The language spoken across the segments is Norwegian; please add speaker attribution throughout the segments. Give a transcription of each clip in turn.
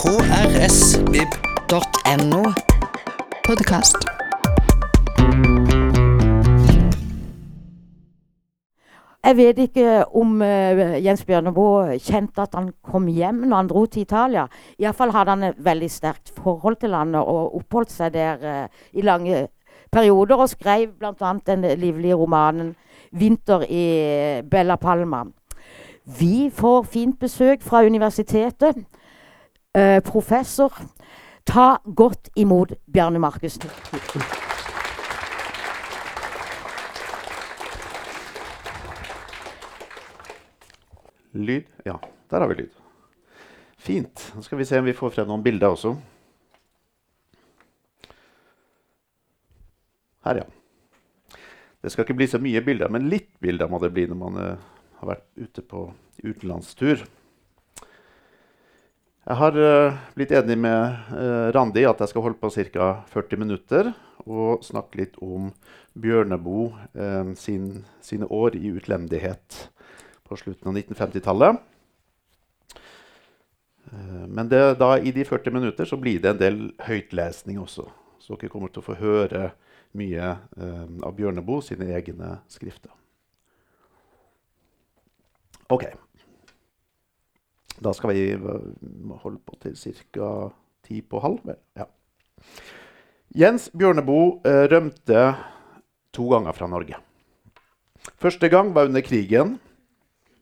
Speaker 1: krsvib.no.
Speaker 2: Podkast.
Speaker 3: Jeg vet ikke om uh, Jens Bjørneboe kjente at han kom hjem når han dro til Italia. Iallfall hadde han et veldig sterkt forhold til landet og oppholdt seg der uh, i lange perioder. Og skrev bl.a. den livlige romanen 'Vinter i Bella Palma'. Vi får fint besøk fra universitetet. Eh, professor, ta godt imot Bjarne Markussen.
Speaker 4: Lyd? Ja, der har vi lyd. Fint. Nå skal vi se om vi får frem noen bilder også. Her, ja. Det skal ikke bli så mye bilder, men litt bilder må det bli når man uh, har vært ute på utenlandstur. Jeg har uh, blitt enig med uh, Randi at jeg skal holde på ca. 40 minutter og snakke litt om Bjørneboe sin, sine år i utlendighet på slutten av 1950-tallet. Eh, men det, da, i de 40 minutter så blir det en del høytlesning også. Så dere kommer til å få høre mye eh, av Bjørneboe sine egne skrifter. OK. Da skal vi holde på til ca. ti på halv. Ja. Jens Bjørneboe eh, rømte to ganger fra Norge. Første gang var under krigen.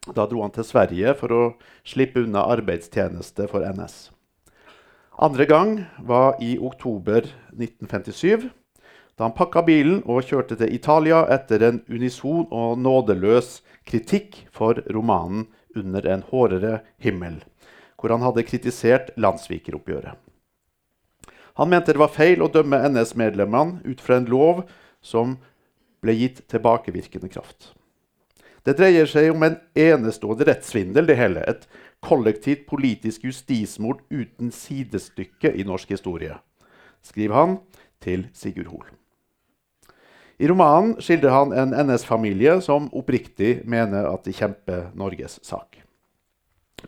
Speaker 4: Da dro han til Sverige for å slippe unna arbeidstjeneste for NS. Andre gang var i oktober 1957, da han pakka bilen og kjørte til Italia etter en unison og nådeløs kritikk for romanen 'Under en hårdere himmel', hvor han hadde kritisert landssvikeroppgjøret. Han mente det var feil å dømme NS-medlemmene ut fra en lov som ble gitt tilbakevirkende kraft. Det dreier seg om en enestående rettssvindel, det hele. Et kollektivt politisk justismord uten sidestykke i norsk historie, skriver han til Sigurd Hoel. I romanen skildrer han en NS-familie som oppriktig mener at de kjemper Norges sak.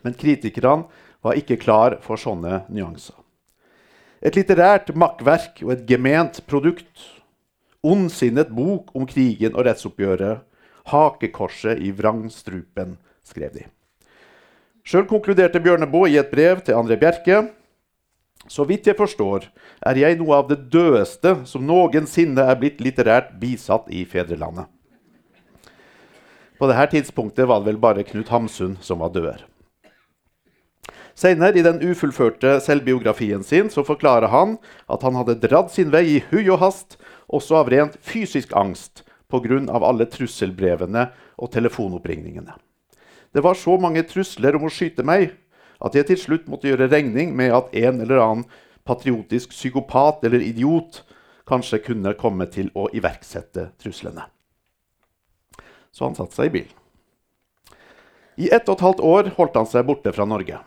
Speaker 4: Men kritikerne var ikke klar for sånne nyanser. Et litterært makkverk og et gement produkt. Ondsinnet bok om krigen og rettsoppgjøret Hakekorset i vrangstrupen, skrev de. Sjøl konkluderte Bjørneboe i et brev til André Bjerke. Så vidt jeg forstår, er jeg noe av det dødeste som noensinne er blitt litterært bisatt i fedrelandet. På dette tidspunktet var det vel bare Knut Hamsun som var død. Senere, i den ufullførte selvbiografien sin, så forklarer han at han hadde dratt sin vei i hui og hast, også av rent fysisk angst, pga. alle trusselbrevene og telefonoppringningene. Det var så mange trusler om å skyte meg at jeg til slutt måtte gjøre regning med at en eller annen patriotisk psykopat eller idiot kanskje kunne komme til å iverksette truslene. Så han satte seg i bilen. I ett og et halvt år holdt han seg borte fra Norge.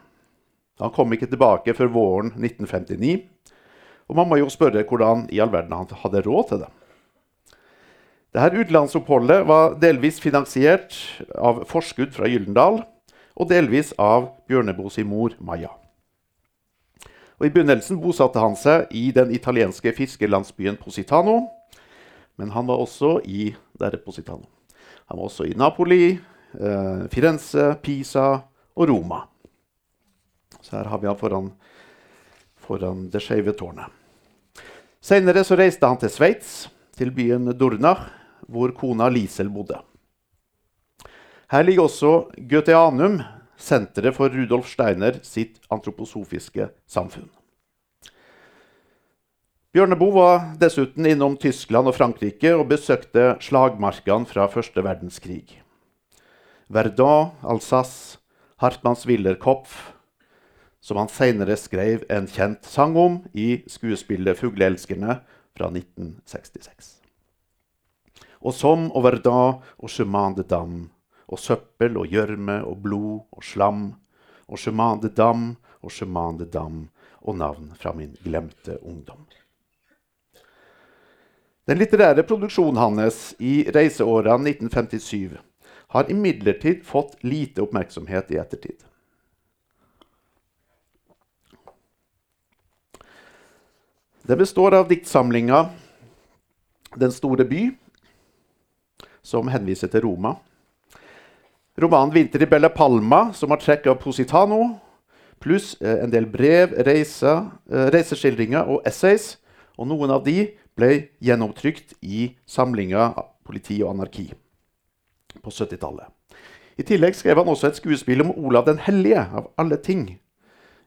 Speaker 4: Han kom ikke tilbake før våren 1959. Og man må jo spørre hvordan i all verden han hadde råd til det. Dette utenlandsoppholdet var delvis finansiert av forskudd fra Gyldendal og delvis av Bjørneboe sin mor Maja. Og I begynnelsen bosatte han seg i den italienske fiskerlandsbyen Positano. Men han var også i der Positano. Han var også i Napoli, eh, Firenze, Pisa og Roma. Så her har vi han foran, foran Det skeive tårnet. Senere reiste han til Sveits, til byen Dornach, hvor kona Lisel bodde. Her ligger også Goetheanum, senteret for Rudolf Steiner sitt antroposofiske samfunn. Bjørneboe var dessuten innom Tyskland og Frankrike og besøkte slagmarkene fra første verdenskrig. Verdun, Alsace, Hartmanns Willerkopf, som han senere skrev en kjent sang om i skuespillet 'Fugleelskerne' fra 1966 og som over da og chemin de dam, og søppel og gjørme og blod og slam, og chemin de dam og chemin de dam, og navn fra min glemte ungdom. Den litterære produksjonen hans i reiseårene 1957 har imidlertid fått lite oppmerksomhet i ettertid. Det består av diktsamlinga 'Den store by', som henviser til Roma. Romanen 'Vinter i Bella Palma', som har trekk av Positano, pluss eh, en del brev, reiser, eh, reiseskildringer og essays. Og noen av de ble gjennomtrykt i samlinga 'Politi og anarki' på 70-tallet. I tillegg skrev han også et skuespill om Olav den hellige, av alle ting,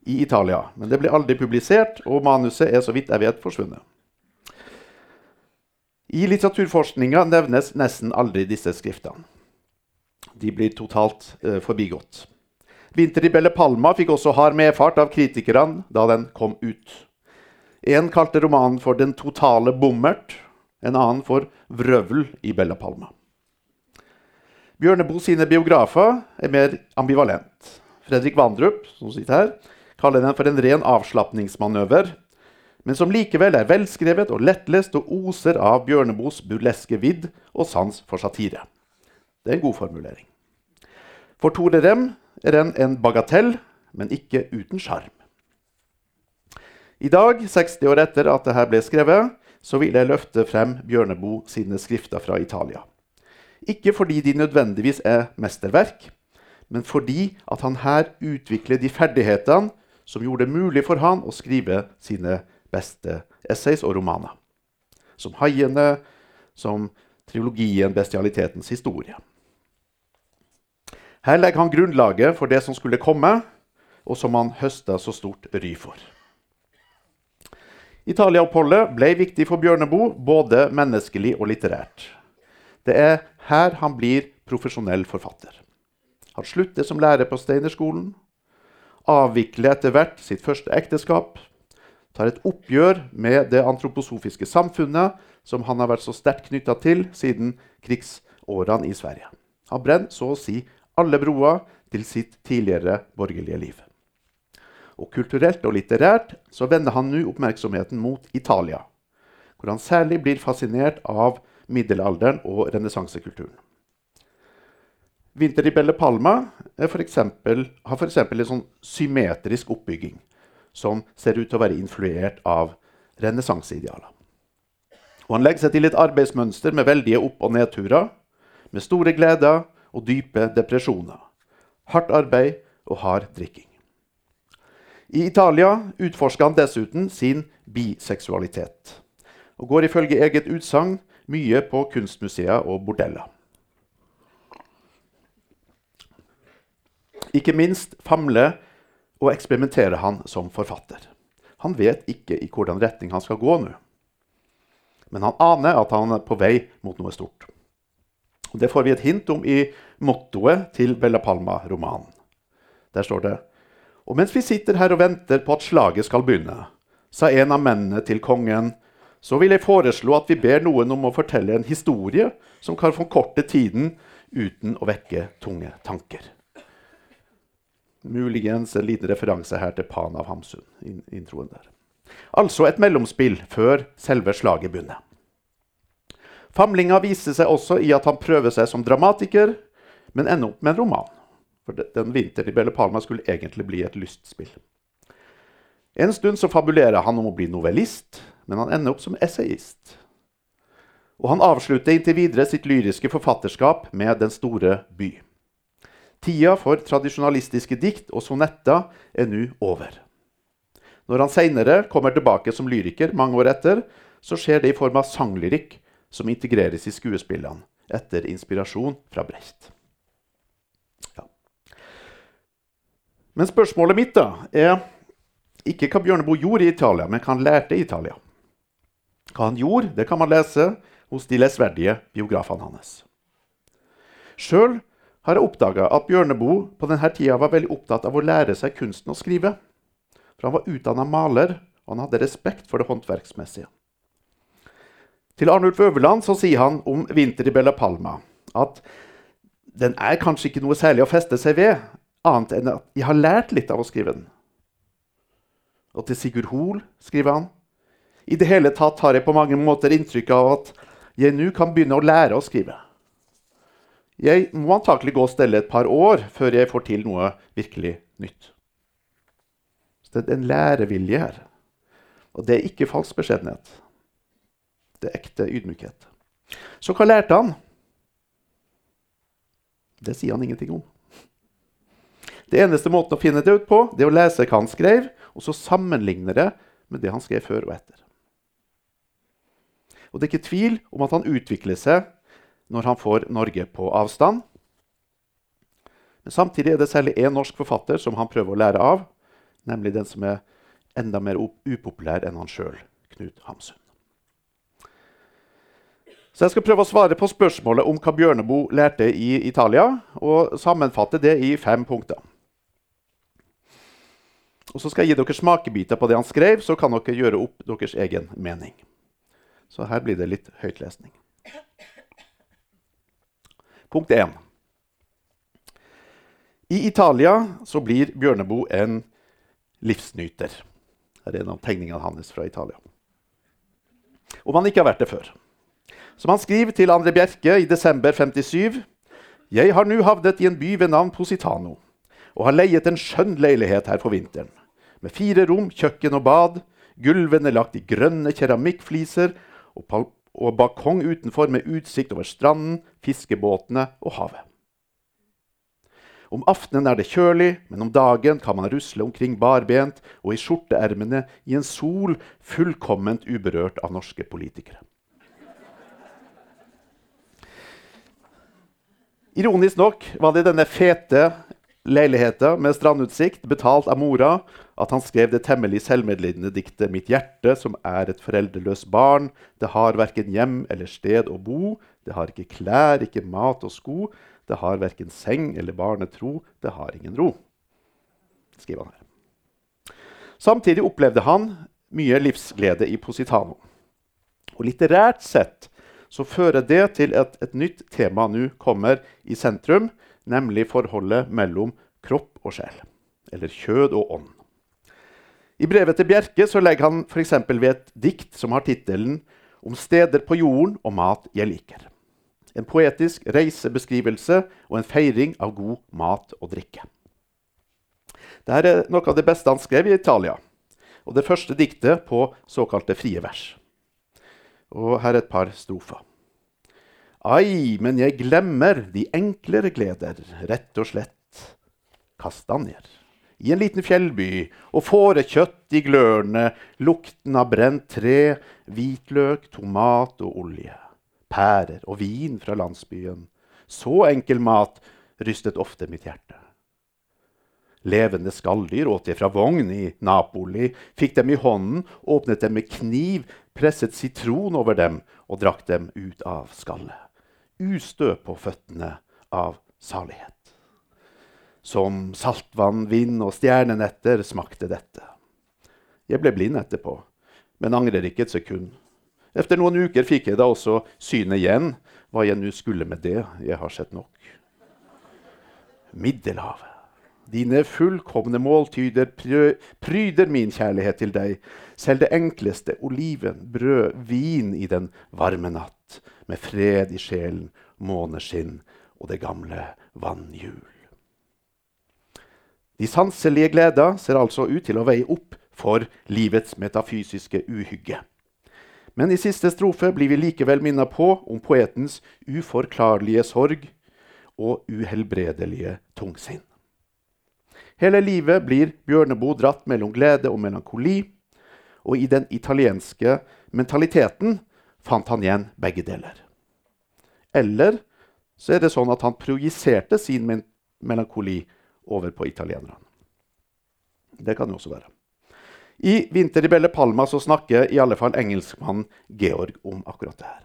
Speaker 4: i Italia. Men det ble aldri publisert, og manuset er så vidt jeg vet forsvunnet. I litteraturforskninga nevnes nesten aldri disse skriftene. De blir totalt eh, forbigått. 'Vinter i Belle Palma' fikk også hard medfart av kritikerne da den kom ut. En kalte romanen for 'Den totale bommert', en annen for 'Vrøvl i Bella Palma'. Bjørneboe sine biografer er mer ambivalent. Fredrik Vandrup som sitter her, kaller den for en ren avslapningsmanøver, men som likevel er velskrevet og lettlest og oser av Bjørneboes burleske vidd og sans for satire. Det er en god formulering. For Tore Rem er den en bagatell, men ikke uten sjarm. I dag, 60 år etter at dette ble skrevet, så vil jeg løfte frem Bjørneboe sine skrifter fra Italia. Ikke fordi de nødvendigvis er mesterverk, men fordi at han her utvikler de ferdighetene som gjorde det mulig for han å skrive sine beste essays og romaner. Som 'Haiene', som trilogien 'Bestialitetens historie'. Her legger han grunnlaget for det som skulle komme, og som han høsta så stort ry for. Italia-oppholdet ble viktig for Bjørneboe, både menneskelig og litterært. Det er her han blir profesjonell forfatter. Han slutter som lærer på Steinerskolen, avvikler etter hvert sitt første ekteskap, tar et oppgjør med det antroposofiske samfunnet som han har vært så sterkt knytta til siden krigsårene i Sverige. Han brenner så å si alle broer til sitt tidligere borgerlige liv. Og kulturelt og litterært så vender han nå oppmerksomheten mot Italia, hvor han særlig blir fascinert av middelalderen og renessansekulturen. Belle Palma' for eksempel, har f.eks. en sånn symmetrisk oppbygging som ser ut til å være influert av renessanseidealer. Og han legger seg til et arbeidsmønster med veldige opp- og nedturer, med store gleder og dype depresjoner. Hardt arbeid og hard drikking. I Italia utforsker han dessuten sin biseksualitet, og går ifølge eget utsagn mye på kunstmuseer og bordeller. Ikke minst famler og eksperimenterer han som forfatter. Han vet ikke i hvordan retning han skal gå nå. Men han aner at han er på vei mot noe stort. Det får vi et hint om i mottoet til Bella Palma-romanen. Der står det Og mens vi sitter her og venter på at slaget skal begynne, sa en av mennene til kongen, så vil jeg foreslå at vi ber noen om å fortelle en historie som kan forkorte tiden uten å vekke tunge tanker. Muligens en liten referanse her til Pan av Hamsun. Introen der. Altså et mellomspill før selve slaget begynner. Famlinga viser seg også i at han prøver seg som dramatiker, men ender opp med en roman. For den vinteren i Belle Palma skulle egentlig bli et lystspill. En stund så fabulerer han om å bli novellist, men han ender opp som essayist. Og han avslutter inntil videre sitt lyriske forfatterskap med 'Den store by'. Tida for tradisjonalistiske dikt og sonetter er nå over. Når han seinere kommer tilbake som lyriker mange år etter, så skjer det i form av sanglyrikk som integreres i skuespillene etter inspirasjon fra Brecht. Ja. Men spørsmålet mitt da er ikke hva Bjørneboe gjorde i Italia, men hva han lærte i Italia. Hva han gjorde, det kan man lese hos de lesverdige biografene hans. Sjøl har jeg oppdaga at Bjørneboe på denne tida var veldig opptatt av å lære seg kunsten å skrive. For han var utdanna maler, og han hadde respekt for det håndverksmessige. Til Arnulf Øverland så sier han om 'Vinter i Bella Palma' at den er kanskje ikke noe særlig å feste seg ved, annet enn at jeg har lært litt av å skrive den. Og til Sigurd Hoel skriver han i det hele tatt har jeg på mange måter inntrykk av at jeg nå kan begynne å lære å skrive. Jeg må antakelig gå og stelle et par år før jeg får til noe virkelig nytt. Så det er en lærevilje her. Og det er ikke falsk beskjedenhet. Det ekte ydmykhet. Så hva lærte han? Det sier han ingenting om. Det eneste måten å finne det ut på, det er å lese hva han skrev, og så sammenligne det med det han skrev før og etter. Og Det er ikke tvil om at han utvikler seg når han får Norge på avstand. Men samtidig er det særlig én norsk forfatter som han prøver å lære av, nemlig den som er enda mer upopulær enn han sjøl, Knut Hamsun. Så Jeg skal prøve å svare på spørsmålet om hva Bjørneboe lærte i Italia, og sammenfatte det i fem punkter. Og Så skal jeg gi dere smakebiter på det han skrev, så kan dere gjøre opp deres egen mening. Så her blir det litt høytlesning. Punkt 1. I Italia så blir Bjørneboe en livsnyter. Det er en av tegningene hans fra Italia. Om han ikke har vært det før. Som han skriver til André Bjerke i desember 57.: Jeg har nå havnet i en by ved navn Positano og har leiet en skjønn leilighet her for vinteren. Med fire rom, kjøkken og bad, gulvene lagt i grønne keramikkfliser og, og balkong utenfor med utsikt over stranden, fiskebåtene og havet. Om aftenen er det kjølig, men om dagen kan man rusle omkring barbent og i skjorteermene i en sol fullkomment uberørt av norske politikere. Ironisk nok var det denne fete leiligheten med strandutsikt, betalt av mora, at han skrev det temmelig selvmedlidende diktet 'Mitt hjerte', som er et foreldreløst barn. Det har verken hjem eller sted å bo. Det har ikke klær, ikke mat og sko. Det har verken seng eller barnetro. Det har ingen ro. skriver han her. Samtidig opplevde han mye livsglede i Positano. Og litterært sett så fører det til at et nytt tema nå kommer i sentrum, nemlig forholdet mellom kropp og sjel. Eller kjød og ånd. I brevet til Bjerke så legger han f.eks. ved et dikt som har tittelen 'Om steder på jorden og mat jeg liker'. En poetisk reisebeskrivelse og en feiring av god mat og drikke. Dette er noe av det beste han skrev i Italia, og det første diktet på såkalte frie vers. Og her er et par strofer. Ai, men jeg glemmer de enklere gleder, rett og slett kastanjer i en liten fjellby, og fårekjøtt i glørne, lukten av brent tre, hvitløk, tomat og olje, pærer og vin fra landsbyen. Så enkel mat rystet ofte mitt hjerte. Levende skalldyr åt jeg fra vogn i Napoli, fikk dem i hånden, åpnet dem med kniv, presset sitron over dem og drakk dem ut av skallet. Ustø på føttene av salighet. Som saltvann, vind og stjernenetter smakte dette. Jeg ble blind etterpå, men angrer ikke et sekund. Efter noen uker fikk jeg da også synet igjen, hva jeg nå skulle med det. Jeg har sett nok. Middelhavet. Dine fullkomne måltyder pryder min kjærlighet til deg. Selv det enkleste, oliven, brød, vin i den varme natt, med fred i sjelen, måneskinn og det gamle vannhjul. De sanselige gleder ser altså ut til å veie opp for livets metafysiske uhygge. Men i siste strofe blir vi likevel minnet på om poetens uforklarlige sorg og uhelbredelige tungsinn. Hele livet blir Bjørneboe dratt mellom glede og melankoli, og i den italienske mentaliteten fant han igjen begge deler. Eller så er det sånn at han projiserte sin melankoli over på italienerne. Det kan det også være. I 'Vinter i Belle Palma' så snakker i alle fall engelskmannen Georg om akkurat det her.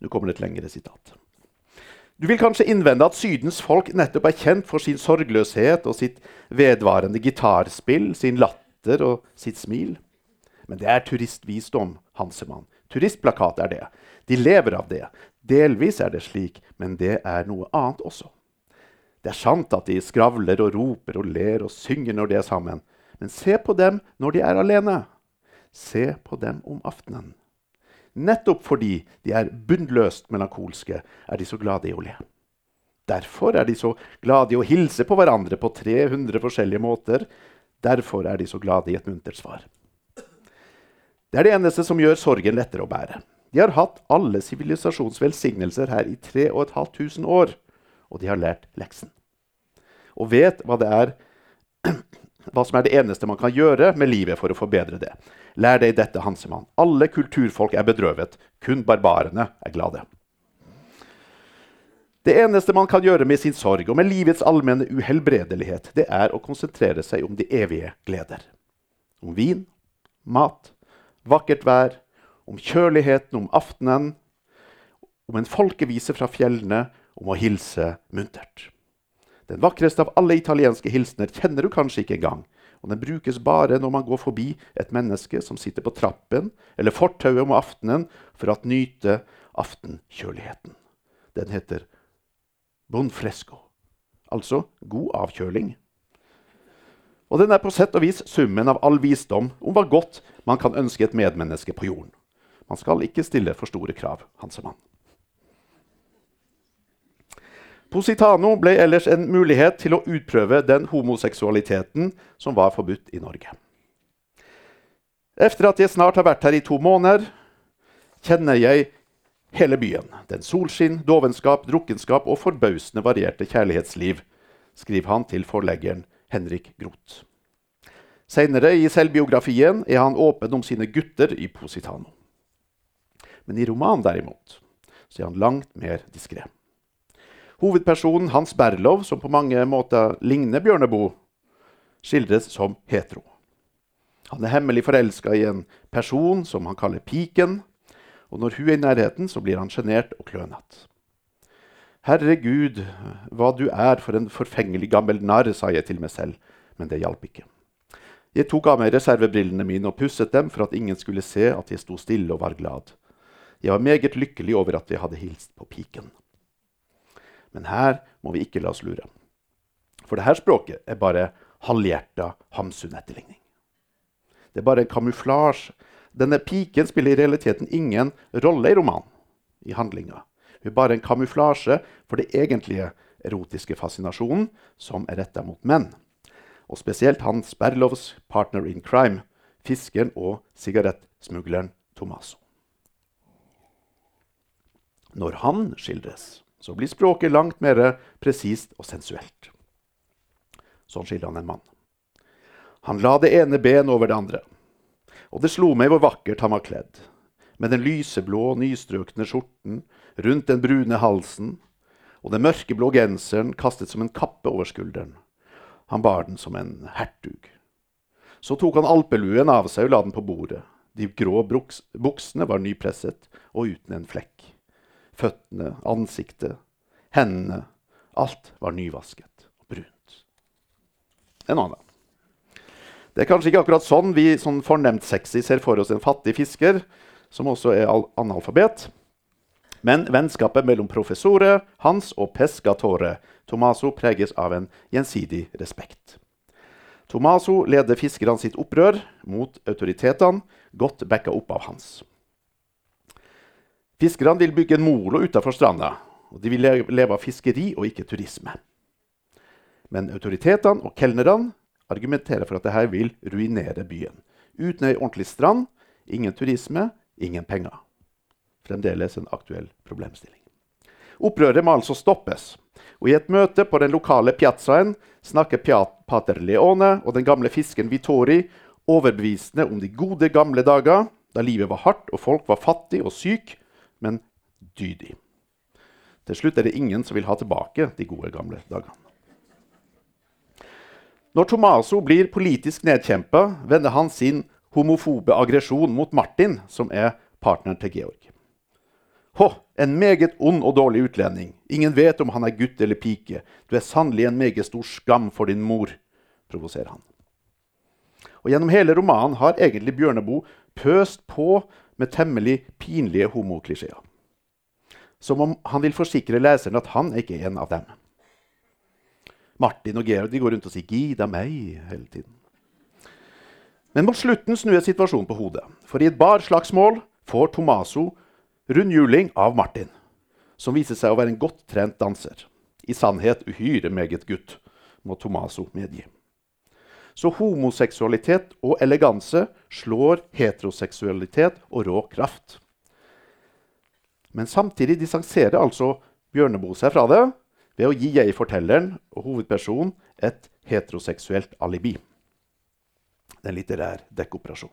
Speaker 4: Nå kommer det et lengre sitat. Du vil kanskje innvende at Sydens folk nettopp er kjent for sin sorgløshet og sitt vedvarende gitarspill, sin latter og sitt smil. Men det er turistvisdom, Hansemann. Turistplakat er det. De lever av det. Delvis er det slik, men det er noe annet også. Det er sant at de skravler og roper og ler og synger når de er sammen. Men se på dem når de er alene. Se på dem om aftenen. Nettopp fordi de er bunnløst melankolske, er de så glade i å le. Derfor er de så glade i å hilse på hverandre på 300 forskjellige måter. Derfor er de så glade i et muntert svar. Det er det eneste som gjør sorgen lettere å bære. De har hatt alle sivilisasjons velsignelser her i 3500 år, og de har lært leksen. Og vet hva, det er, hva som er det eneste man kan gjøre med livet for å forbedre det. Lær deg dette, Hansemann. Alle kulturfolk er bedrøvet. Kun barbarene er glade. Det eneste man kan gjøre med sin sorg og med livets allmenne uhelbredelighet, det er å konsentrere seg om de evige gleder. Om vin, mat, vakkert vær, om kjøligheten om aftenen, om en folkevise fra fjellene, om å hilse muntert. Den vakreste av alle italienske hilsener kjenner du kanskje ikke engang, og den brukes bare når man går forbi et menneske som sitter på trappen eller fortauet om aftenen for å nyte aftenkjøligheten. Den heter bon fresco, altså god avkjøling. Og den er på sett og vis summen av all visdom om hva godt man kan ønske et medmenneske på jorden. Man skal ikke stille for store krav, Hansemann. Positano ble ellers en mulighet til å utprøve den homoseksualiteten som var forbudt i Norge. Etter at jeg snart har vært her i to måneder, kjenner jeg hele byen. Den solskinn, dovenskap, drukkenskap og forbausende varierte kjærlighetsliv, skriver han til forleggeren Henrik Groth. Senere i selvbiografien er han åpen om sine gutter i Positano. Men i romanen derimot så er han langt mer diskré. Hovedpersonen Hans Berlov, som på mange måter ligner Bjørneboe, skildres som hetero. Han er hemmelig forelska i en person som han kaller Piken, og når hun er i nærheten, så blir han sjenert og klønete. Herregud, hva du er for en forfengelig gammel narr, sa jeg til meg selv, men det hjalp ikke. Jeg tok av meg reservebrillene mine og pusset dem for at ingen skulle se at jeg sto stille og var glad. Jeg var meget lykkelig over at jeg hadde hilst på piken. Men her må vi ikke la oss lure. For dette språket er bare halvhjerta Hamsun-etterligning. Det er bare en kamuflasje. Denne piken spiller i realiteten ingen rolle i romanen, i handlinga. Hun er bare en kamuflasje for det egentlige erotiske fascinasjonen som er retta mot menn. Og spesielt Hans Berlovs partner in crime, fiskeren og sigarettsmugleren Tomaso. Når han skildres, så blir språket langt mer presist og sensuelt. Sånn skildrer han en mann. Han la det ene ben over det andre, og det slo meg hvor vakkert han var kledd. Med den lyseblå, nystrøkne skjorten rundt den brune halsen og den mørkeblå genseren kastet som en kappe over skulderen. Han bar den som en hertug. Så tok han alpeluen av seg og la den på bordet. De grå buksene var nypresset og uten en flekk. Føttene, ansiktet, hendene. Alt var nyvasket og brunt. En annen. Det er kanskje ikke akkurat sånn vi sånn fornemt sexy ser for oss en fattig fisker, som også er analfabet. Men vennskapet mellom professore Hans og pescatore Tomaso preges av en gjensidig respekt. Tomaso leder fiskerne sitt opprør mot autoritetene, godt backa opp av Hans. Fiskerne vil bygge en molo utafor stranda, og de vil leve av fiskeri og ikke turisme. Men autoritetene og kelnerne argumenterer for at dette vil ruinere byen. Uten ei ordentlig strand, ingen turisme, ingen penger. Fremdeles en aktuell problemstilling. Opprøret må altså stoppes. Og I et møte på den lokale piazzaen snakker pater Leone og den gamle fisken Vittori overbevisende om de gode, gamle dager da livet var hardt og folk var fattig og syk, men dydig. Til slutt er det ingen som vil ha tilbake de gode, gamle dagene. Når Tomaso blir politisk nedkjempa, vender han sin homofobe aggresjon mot Martin, som er partneren til Georg. Hå, en meget ond og dårlig utlending. Ingen vet om han er gutt eller pike. Du er sannelig en meget stor skam for din mor, provoserer han. Og Gjennom hele romanen har egentlig Bjørneboe pøst på med temmelig pinlige homoklisjeer. Som om han vil forsikre leseren at han ikke er en av dem. Martin og Georg de går rundt og sier 'Gida meg' hele tiden. Men mot slutten snur jeg situasjonen på hodet. For i et barslagsmål får Tomaso rundhjuling av Martin, som viser seg å være en godt trent danser. I sannhet uhyre meget gutt, må Tomaso medgi. Så homoseksualitet og eleganse slår heteroseksualitet og rå kraft. Men samtidig distanserer altså Bjørneboe seg fra det ved å gi jeg-fortelleren og hovedpersonen et heteroseksuelt alibi. Det er en litterær dekkoperasjon.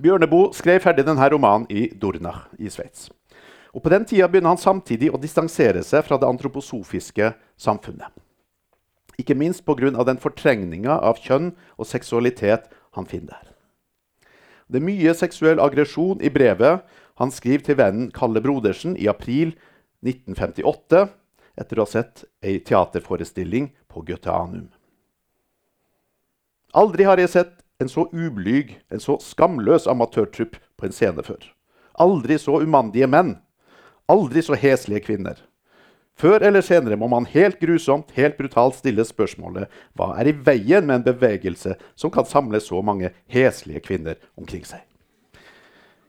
Speaker 4: Bjørneboe skrev ferdig denne romanen i Dornach i Sveits. Og På den tida begynner han samtidig å distansere seg fra det antroposofiske samfunnet. Ikke minst pga. den fortrengninga av kjønn og seksualitet han finner der. Det er mye seksuell aggresjon i brevet han skriver til vennen Kalle Brodersen i april 1958 etter å ha sett ei teaterforestilling på Goetheanum. Aldri har jeg sett en så ublyg, en så skamløs amatørtrupp på en scene før. Aldri så umandige menn. Aldri så heslige kvinner. Før eller senere må man helt grusomt, helt brutalt stille spørsmålet hva er i veien med en bevegelse som kan samle så mange heslige kvinner omkring seg?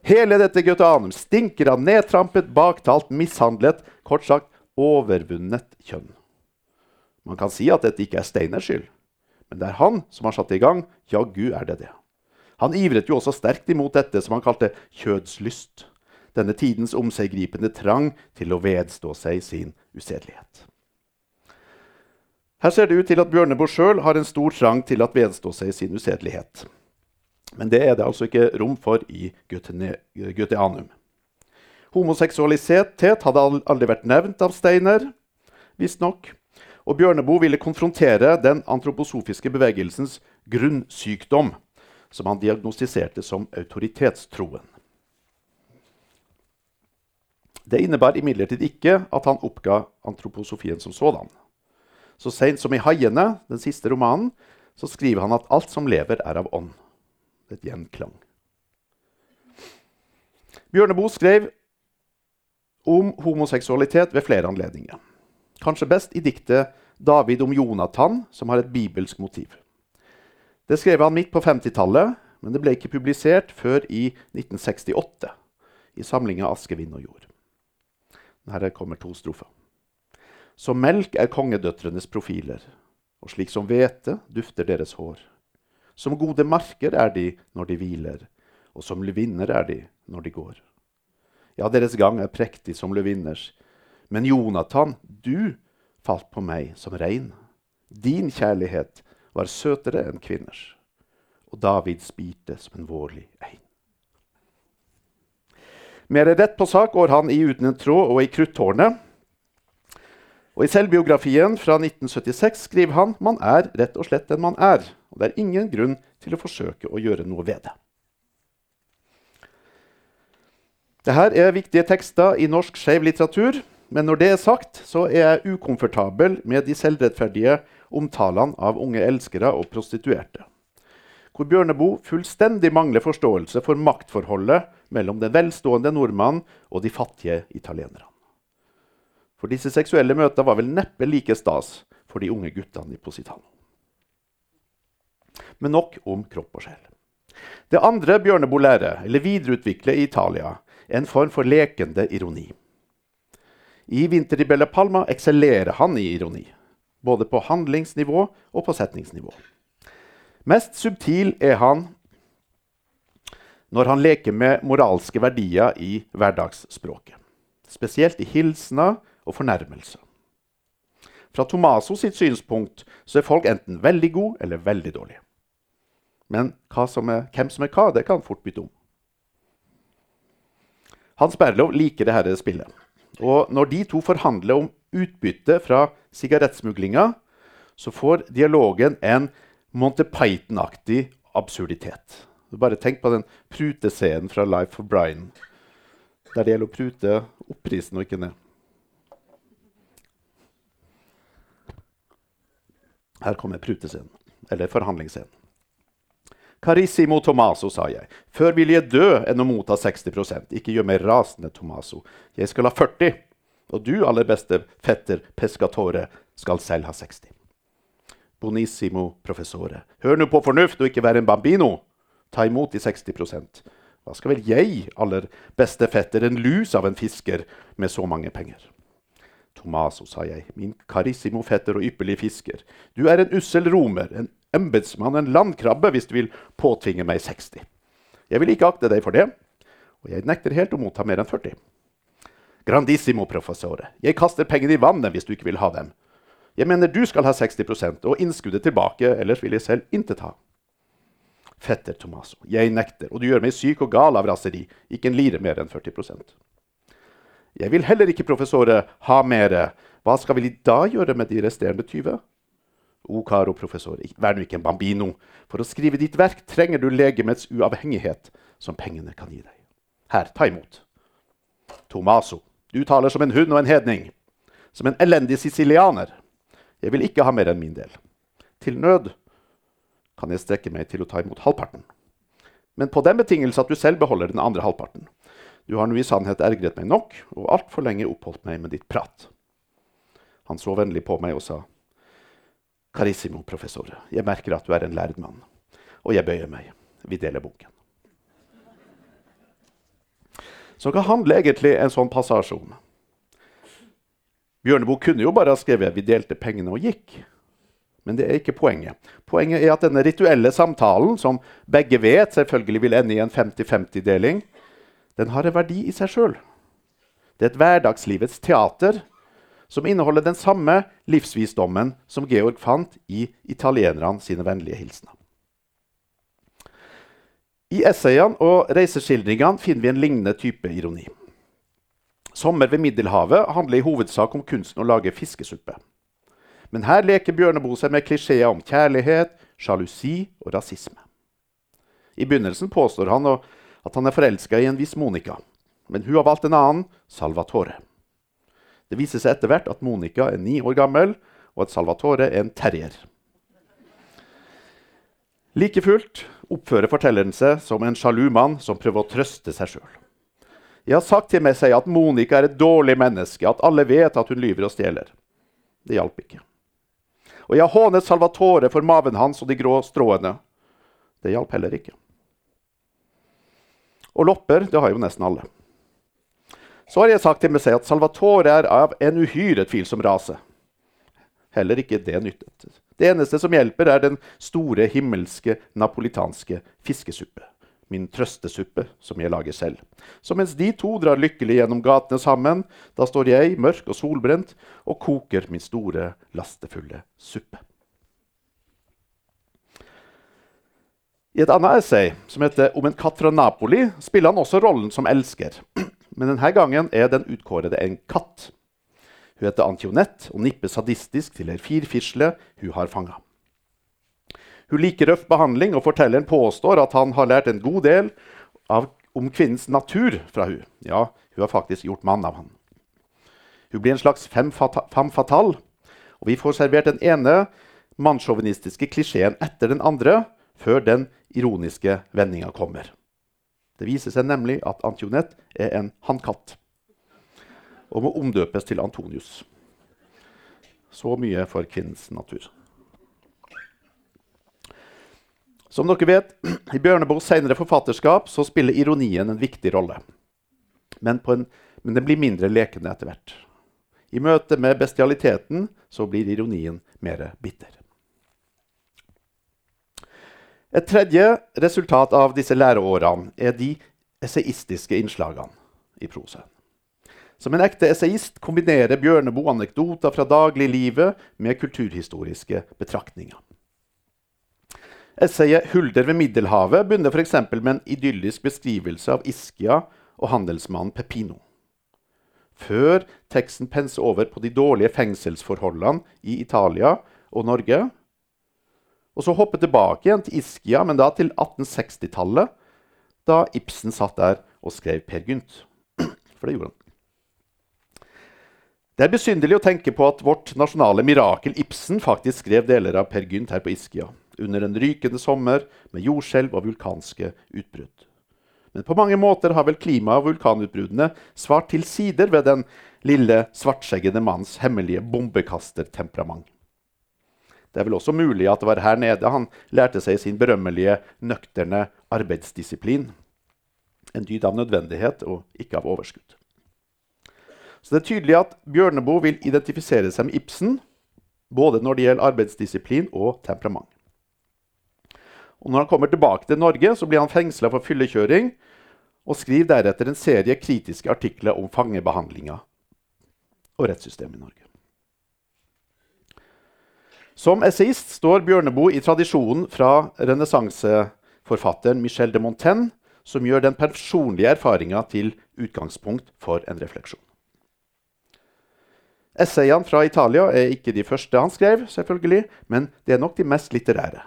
Speaker 4: Hele dette Goetheanum stinker av nedtrampet, baktalt, mishandlet, kort sagt overvunnet kjønn. Man kan si at dette ikke er Steiners skyld. Men det er han som har satt det i gang. Jaggu er det det. Han ivret jo også sterkt imot dette som han kalte kjødslyst. Denne tidens omseggripende trang til å vedstå seg sin usedelighet. Her ser det ut til at Bjørneboe sjøl har en stor trang til å vedstå seg sin usedelighet. Men det er det altså ikke rom for i Guteanum. Homoseksualitet hadde aldri vært nevnt av Steiner, visstnok. Og Bjørneboe ville konfrontere den antroposofiske bevegelsens grunnsykdom, som han diagnostiserte som autoritetstroen. Det innebar imidlertid ikke at han oppga antroposofien som sådan. Så seint som i 'Haiene', den siste romanen, så skriver han at alt som lever, er av ånd. Et gjenklang. Bjørneboe skrev om homoseksualitet ved flere anledninger. Kanskje best i diktet 'David om Jonathan', som har et bibelsk motiv. Det skrev han midt på 50-tallet, men det ble ikke publisert før i 1968 i samlinga 'Aske, vind og jord'. Her kommer to strofer. Som melk er kongedøtrenes profiler, og slik som hvete dufter deres hår. Som gode marker er de når de hviler, og som løvinner er de når de går. Ja, deres gang er prektig som løvinners, men Jonathan, du falt på meg som regn. Din kjærlighet var søtere enn kvinners. Og David spirte som en vårlig ein. Mer rett på sak går han i Uten en tråd og i Kruttårnet. Og I selvbiografien fra 1976 skriver han man er rett og slett den man er. Og det er ingen grunn til å forsøke å gjøre noe ved det. Dette er viktige tekster i norsk skeiv litteratur. Men når det er sagt, så er jeg ukomfortabel med de selvrettferdige omtalene av unge elskere og prostituerte. Hvor Bjørneboe fullstendig mangler forståelse for maktforholdet mellom den velstående nordmannen og de fattige italienerne. For disse seksuelle møtene var vel neppe like stas for de unge guttene i Positano. Men nok om kropp og sjel. Det andre Bjørneboe lærer, eller videreutvikler i Italia, er en form for lekende ironi. I 'Vinter i Bella Palma' eksellerer han i ironi. Både på handlingsnivå og på setningsnivå. Mest subtil er han når han leker med moralske verdier i hverdagsspråket. Spesielt i hilsener og fornærmelser. Fra Tomaso sitt synspunkt så er folk enten veldig gode eller veldig dårlige. Men som er, hvem som er hva, det kan fort bytte om. Hans Berlov liker dette spillet. Og når de to forhandler om utbytte fra sigarettsmuglinga, så får dialogen en Monty Python-aktig absurditet. Bare tenk på den prutescenen fra Life for Brian, der det gjelder å prute opp prisen og ikke ned. Her kommer prutescenen, eller forhandlingsscenen. Carissimo Tomaso, sa jeg. Før vil jeg dø enn å motta 60 Ikke gjør meg rasende, Tomaso. Jeg skal ha 40. Og du, aller beste fetter Pescatore, skal selv ha 60. Bonissimo professore. Hør nå på fornuft og ikke være en bambino. Ta imot de 60% Hva skal vel jeg, aller beste fetter, en lus av en fisker med så mange penger? Tomaso, sa jeg, min carissimo fetter og ypperlige fisker, du er en ussel romer, en embetsmann, en landkrabbe, hvis du vil påtvinge meg 60. Jeg vil ikke akte deg for det, og jeg nekter helt å motta mer enn 40. Grandissimo, professore, jeg kaster pengene i vannet hvis du ikke vil ha dem. Jeg mener du skal ha 60 og innskuddet tilbake, ellers vil jeg selv intet ha. Fetter Tomaso, jeg nekter, og du gjør meg syk og gal av raseri, ikke en lire mer enn 40% Jeg vil heller ikke, professore, ha mere. Hva skal vi da gjøre med de resterende 20? O caro professor, vær nå ikke en bambino. For å skrive ditt verk trenger du legemets uavhengighet, som pengene kan gi deg. Her, ta imot. Tomaso, du taler som en hund og en hedning. Som en elendig sicilianer. Jeg vil ikke ha mer enn min del. Til nød kan jeg strekke meg til å ta imot halvparten. Men på den betingelse at du selv beholder den andre halvparten. Du har nå i sannhet ergret meg nok, og altfor lenge oppholdt meg med ditt prat. Han så vennlig på meg og sa, Carissimo, professor, jeg merker at du er en lærd mann. Og jeg bøyer meg. Vi deler bunken. Så hva handler egentlig en sånn passasje om? Bjørneboe kunne jo bare ha skrevet 'vi delte pengene og gikk'. Men det er ikke poenget. Poenget er at denne rituelle samtalen, som begge vet selvfølgelig vil ende i en 50-50-deling, den har en verdi i seg sjøl. Det er et hverdagslivets teater som inneholder den samme livsvisdommen som Georg fant i italienerne sine vennlige hilsener. I essayene og reiseskildringene finner vi en lignende type ironi. 'Sommer ved Middelhavet' handler i hovedsak om kunsten å lage fiskesuppe. Men her leker Bjørneboe seg med klisjeer om kjærlighet, sjalusi og rasisme. I begynnelsen påstår han at han er forelska i en viss Monica, men hun har valgt en annen, Salvatore. Det viser seg etter hvert at Monica er ni år gammel, og at Salvatore er en terrier. Like fullt oppfører fortelleren seg som en sjalu mann som prøver å trøste seg sjøl. Jeg har sagt til meg seg at Monica er et dårlig menneske, at alle vet at hun lyver og stjeler. Det hjalp ikke. Og jeg hånet Salvatore for maven hans og de grå stråene. Det hjalp heller ikke. Og lopper, det har jo nesten alle. Så har jeg sagt til selv at Salvatore er av en uhyre tvilsom rase. Heller ikke det nyttet. Det eneste som hjelper, er den store himmelske napolitanske fiskesuppe. Min trøstesuppe, som jeg lager selv. Så mens de to drar lykkelig gjennom gatene sammen, da står jeg, mørk og solbrent, og koker min store, lastefulle suppe. I et annet essay, som heter 'Om en katt fra Napoli', spiller han også rollen som elsker. Men denne gangen er den utkårede en katt. Hun heter Antionette og nipper sadistisk til ei firfisle hun har fanga. Hun liker røff behandling, og fortelleren påstår at han har lært en god del av, om kvinnens natur fra hun. Ja, hun har faktisk gjort mann av han. Hun blir en slags femme fatale, og vi får servert den ene mannssjåvinistiske klisjeen etter den andre før den ironiske vendinga kommer. Det viser seg nemlig at Antionette er en hannkatt og må omdøpes til Antonius. Så mye for kvinnens natur. Som dere vet, I Bjørneboes senere forfatterskap så spiller ironien en viktig rolle. Men, en, men den blir mindre lekende etter hvert. I møte med bestialiteten så blir ironien mer bitter. Et tredje resultat av disse læreårene er de esaistiske innslagene i prosaen. Som en ekte esaist kombinerer Bjørneboe anekdoter fra dagliglivet med kulturhistoriske betraktninger. Essayet 'Hulder ved Middelhavet' begynner f.eks. med en idyllisk beskrivelse av Ischia og handelsmannen Pepino. Før teksten penser over på de dårlige fengselsforholdene i Italia og Norge. Og så hoppe tilbake igjen til Ischia, men da til 1860-tallet, da Ibsen satt der og skrev Per Gynt. For det gjorde han. Det er besynderlig å tenke på at vårt nasjonale mirakel Ibsen faktisk skrev deler av Per Gynt her på Ischia under en rykende sommer med jordskjelv og vulkanske utbrudd. Men på mange måter har vel klimaet og vulkanutbruddene svart til sider ved den lille, svartskjeggede manns hemmelige bombekastertemperament. Det er vel også mulig at det var her nede han lærte seg sin berømmelige, nøkterne arbeidsdisiplin. En dyd av nødvendighet og ikke av overskudd. Så det er tydelig at Bjørneboe vil identifisere seg med Ibsen, både når det gjelder arbeidsdisiplin og temperament. Og når han kommer tilbake til Norge, så blir han fengsla for fyllekjøring og skriver deretter en serie kritiske artikler om fangebehandlinga og rettssystemet i Norge. Som essayist står Bjørneboe i tradisjonen fra renessanseforfatteren Michel de Montaigne, som gjør den personlige erfaringa til utgangspunkt for en refleksjon. Essayene fra Italia er ikke de første han skrev, selvfølgelig, men det er nok de mest litterære.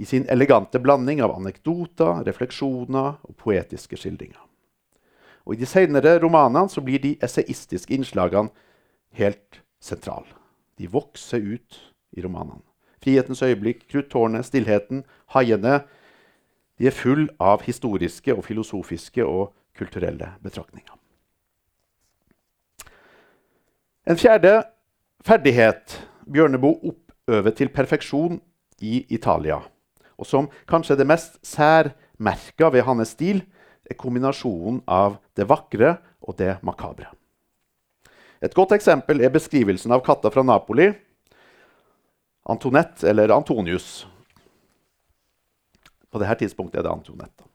Speaker 4: I sin elegante blanding av anekdoter, refleksjoner og poetiske skildringer. Og I de senere romanene blir de esaistiske innslagene helt sentrale. De vokser ut i romanene. 'Frihetens øyeblikk', 'Kruttårnet', 'Stillheten', 'Haiene'. De er full av historiske og filosofiske og kulturelle betraktninger. En fjerde ferdighet Bjørneboe oppøver til perfeksjon i Italia, og som kanskje er det mest særmerka ved hans stil, er kombinasjonen av det vakre og det makabre. Et godt eksempel er beskrivelsen av katta fra Napoli, Antonette eller Antonius. På dette tidspunktet er det Antonette.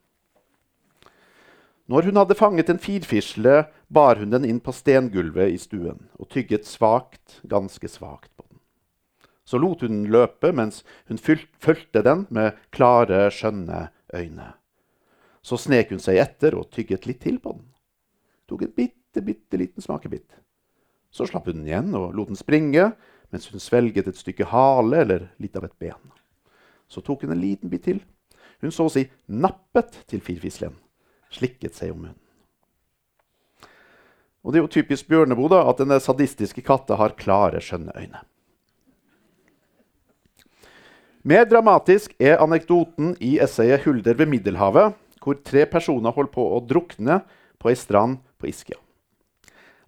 Speaker 4: Når hun hadde fanget en firfisle, bar hun den inn på stengulvet i stuen og tygget svakt, ganske svakt. Så lot hun den løpe mens hun fulgte den med klare, skjønne øyne. Så snek hun seg etter og tygget litt til på den. Tok en bitte, bitte liten smakebit. Så slapp hun den igjen og lot den springe mens hun svelget et stykke hale eller litt av et ben. Så tok hun en liten bit til. Hun så å si nappet til firfislen slikket seg om munnen. Og Det er jo typisk Bjørneboe da, at denne sadistiske katta har klare, skjønne øyne. Mer dramatisk er anekdoten i essayet 'Hulder ved Middelhavet', hvor tre personer holder på å drukne på ei strand på Iskia.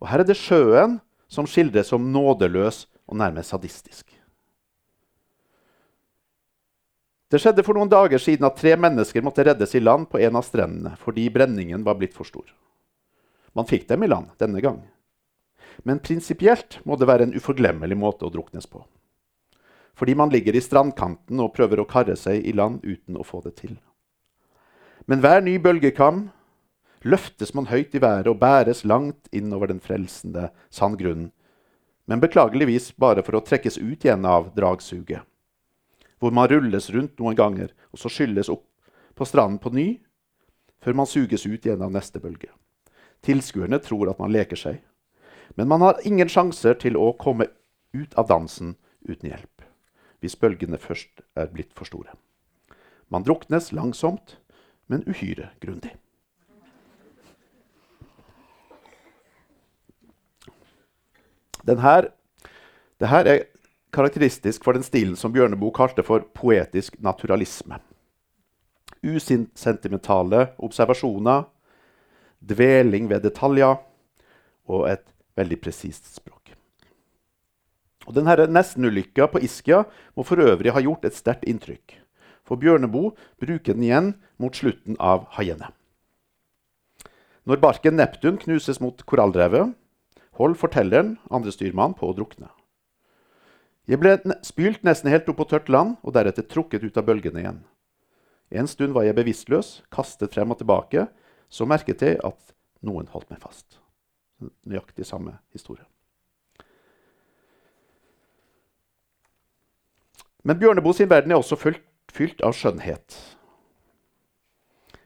Speaker 4: Og Her er det sjøen som skildres som nådeløs og nærmest sadistisk. Det skjedde for noen dager siden at tre mennesker måtte reddes i land på en av strendene fordi brenningen var blitt for stor. Man fikk dem i land denne gang. Men prinsipielt må det være en uforglemmelig måte å druknes på. Fordi man ligger i strandkanten og prøver å karre seg i land uten å få det til. Men hver ny bølgekam løftes man høyt i været og bæres langt innover den frelsende sandgrunnen, men beklageligvis bare for å trekkes ut igjen av dragsuget hvor man rulles rundt noen ganger og så skylles opp på stranden på ny, før man suges ut igjen av neste bølge. Tilskuerne tror at man leker seg, men man har ingen sjanser til å komme ut av dansen uten hjelp, hvis bølgene først er blitt for store. Man druknes langsomt, men uhyre grundig. Det her er karakteristisk for den stilen som Bjørneboe kalte for poetisk naturalisme. Usentimentale observasjoner, dveling ved detaljer og et veldig presist språk. Og denne Nesten-ulykka på Iskia må for øvrig ha gjort et sterkt inntrykk. For Bjørneboe bruker den igjen mot slutten av 'Haiene'. Når barken Neptun knuses mot korallrevet, holder fortelleren, andre styrmann, på å drukne. Jeg ble spylt nesten helt opp på tørt land og deretter trukket ut av bølgene igjen. En stund var jeg bevisstløs, kastet frem og tilbake. Så merket jeg at noen holdt meg fast. Nøyaktig samme historie. Men Bjørneboe sin verden er også fylt, fylt av skjønnhet.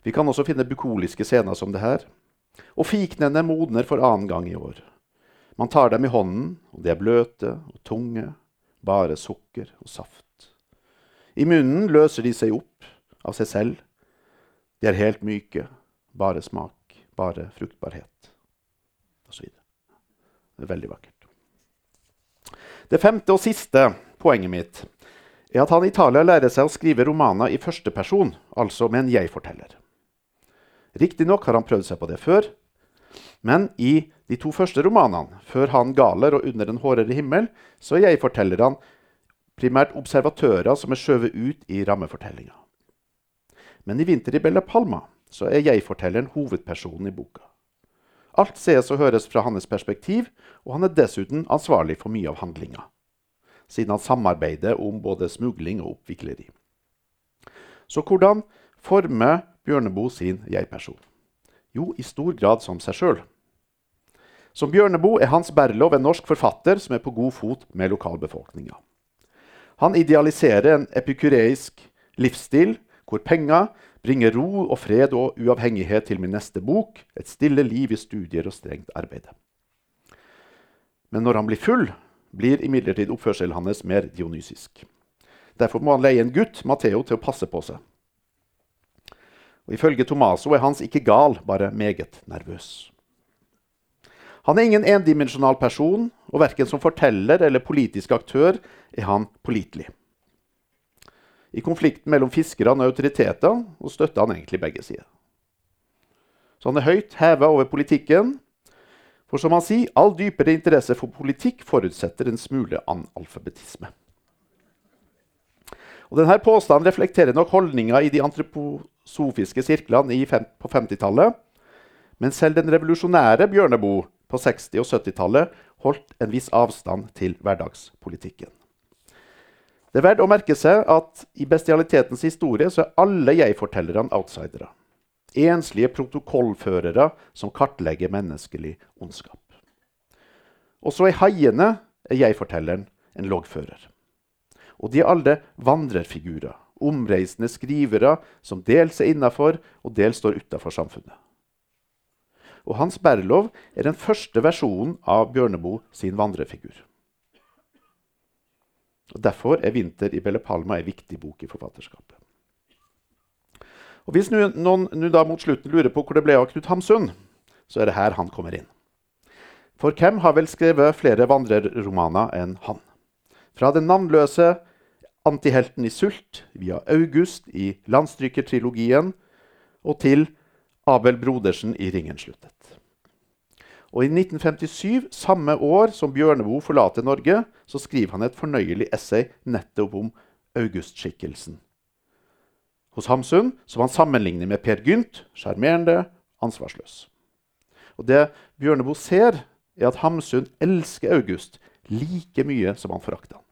Speaker 4: Vi kan også finne bukoliske scener som det her. Og fiknene modner for annen gang i år. Man tar dem i hånden, og de er bløte og tunge bare sukker og saft. I munnen løser de seg opp av seg selv. De er helt myke. Bare smak, bare fruktbarhet. Osv. Det er veldig vakkert. Det femte og siste poenget mitt er at han i Italia lærer seg å skrive romaner i første person, altså med en jeg-forteller. Riktignok har han prøvd seg på det før, men i de to første romanene, 'Før han galer' og 'Under en hårere himmel', så er jeg-fortellerne primært observatører som er skjøvet ut i rammefortellinga. Men i 'Vinter i Bella Palma' så er jeg-fortelleren hovedpersonen i boka. Alt ses og høres fra hans perspektiv, og han er dessuten ansvarlig for mye av handlinga, siden han samarbeider om både smugling og oppvikleri. Så hvordan former Bjørneboe sin jeg-person? Jo, i stor grad som seg sjøl. Som Bjørneboe er Hans Berlov en norsk forfatter som er på god fot med lokalbefolkninga. Han idealiserer en epikureisk livsstil hvor penger bringer ro og fred og uavhengighet til min neste bok, et stille liv i studier og strengt arbeid. Men når han blir full, blir imidlertid oppførselen hans mer dionysisk. Derfor må han leie en gutt, Matheo, til å passe på seg. Og Ifølge Tomaso er Hans ikke gal, bare meget nervøs. Han er ingen endimensjonal person, og verken som forteller eller politisk aktør er han pålitelig. I konflikten mellom fiskerne og autoritetene støtter han egentlig begge sider. Så han er høyt heva over politikken. For som han sier, all dypere interesse for politikk forutsetter en smule analfabetisme. Og denne Påstanden reflekterer nok holdninga i de antroposofiske sirklene fem, på 50-tallet. Men selv den revolusjonære Bjørneboe på 60- og 70-tallet holdt en viss avstand til hverdagspolitikken. Det er verdt å merke seg at i bestialitetens historie så er alle jeg-fortellerne outsidere. Enslige protokollførere som kartlegger menneskelig ondskap. Også i haiene er jeg-fortelleren en loggfører. Og de er alle vandrerfigurer, omreisende skrivere som dels er innafor og dels står utafor samfunnet. Og Hans Berlov er den første versjonen av Bjørneboe sin vandrefigur. Og Derfor er 'Vinter i Belle Palma' en viktig bok i forfatterskapet. Og Hvis noen nu da mot slutten lurer på hvor det ble av Knut Hamsun, så er det her han kommer inn. For hvem har vel skrevet flere vandrerromaner enn han? Fra den navnløse antihelten i Sult, via August i Landstrykertrilogien, og til Abel Brodersen i Ringen sluttet. Og I 1957, samme år som Bjørneboe forlater Norge, så skriver han et fornøyelig essay nettopp om August-skikkelsen. Hos Hamsun som han sammenligner med Per Gynt, sjarmerende, ansvarsløs. Og Det Bjørneboe ser, er at Hamsun elsker August like mye som han forakter han.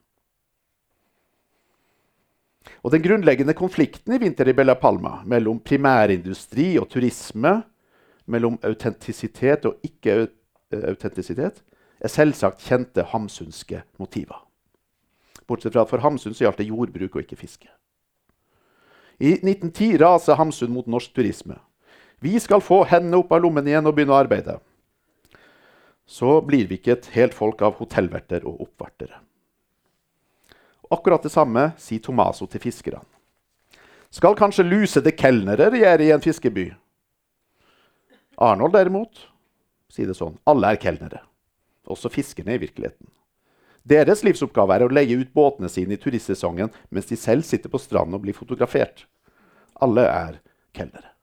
Speaker 4: Og Den grunnleggende konflikten i Vinter i Bella Palma mellom primærindustri og turisme mellom autentisitet og ikke-autentisitet, er selvsagt kjente hamsunske motiver. Bortsett fra at for Hamsun så gjaldt det jordbruk og ikke fiske. I 1910 raser Hamsun mot norsk turisme. Vi skal få hendene opp av lommen igjen og begynne å arbeide. Så blir vi ikke et helt folk av hotellverter og oppvartere. Akkurat det samme sier Tomaso til fiskerne. Skal kanskje lusede kelnere regjere i en fiskeby? Arnold derimot sier det sånn. Alle er kelnere. Også fiskerne i virkeligheten. Deres livsoppgave er å leie ut båtene sine i turistsesongen mens de selv sitter på stranden og blir fotografert. Alle er kelnere.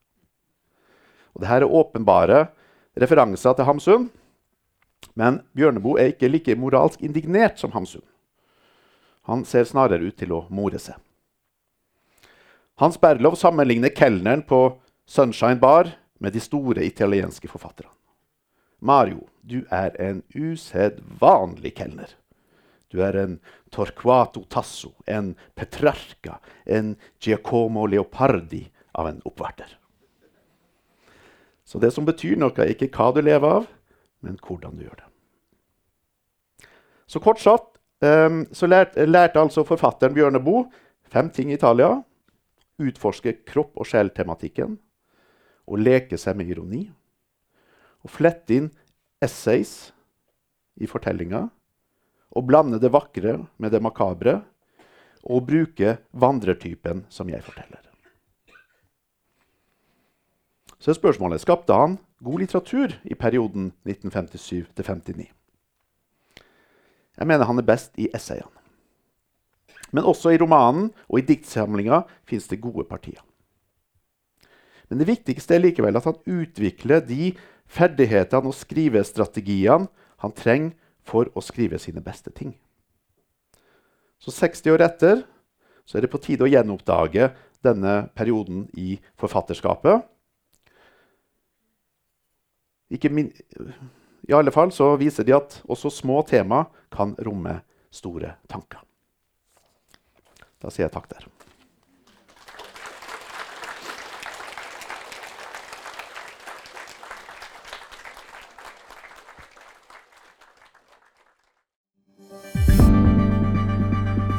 Speaker 4: Dette er åpenbare referanser til Hamsun. Men Bjørneboe er ikke like moralsk indignert som Hamsun. Han ser snarere ut til å more seg. Hans Berlov sammenligner kelneren på Sunshine Bar med de store italienske forfatterne. Mario, du er en usedvanlig kelner. Du er en Torquato Tasso, en Petrarca, en Giacomo Leopardi av en oppvarter. Så det som betyr noe, er ikke hva du lever av, men hvordan du gjør det. Så kort sagt um, så lærte, lærte altså forfatteren Bjørneboe fem ting i Italia. Utforske kropp- og sjel-tematikken og leke seg med ironi. Og flette inn essays i fortellinga. Og blande det vakre med det makabre. Og bruke vandrertypen som jeg forteller. Så spørsmålet skapte han god litteratur i perioden 1957 59. Jeg mener han er best i essayene. Men også i romanen og i diktsamlinga fins det gode partier. Men det viktigste er likevel at han utvikler de ferdighetene og skrivestrategiene han trenger for å skrive sine beste ting. Så 60 år etter så er det på tide å gjenoppdage denne perioden i forfatterskapet. min I alle fall så viser de at også små tema kan romme store tanker. Da sier jeg takk der.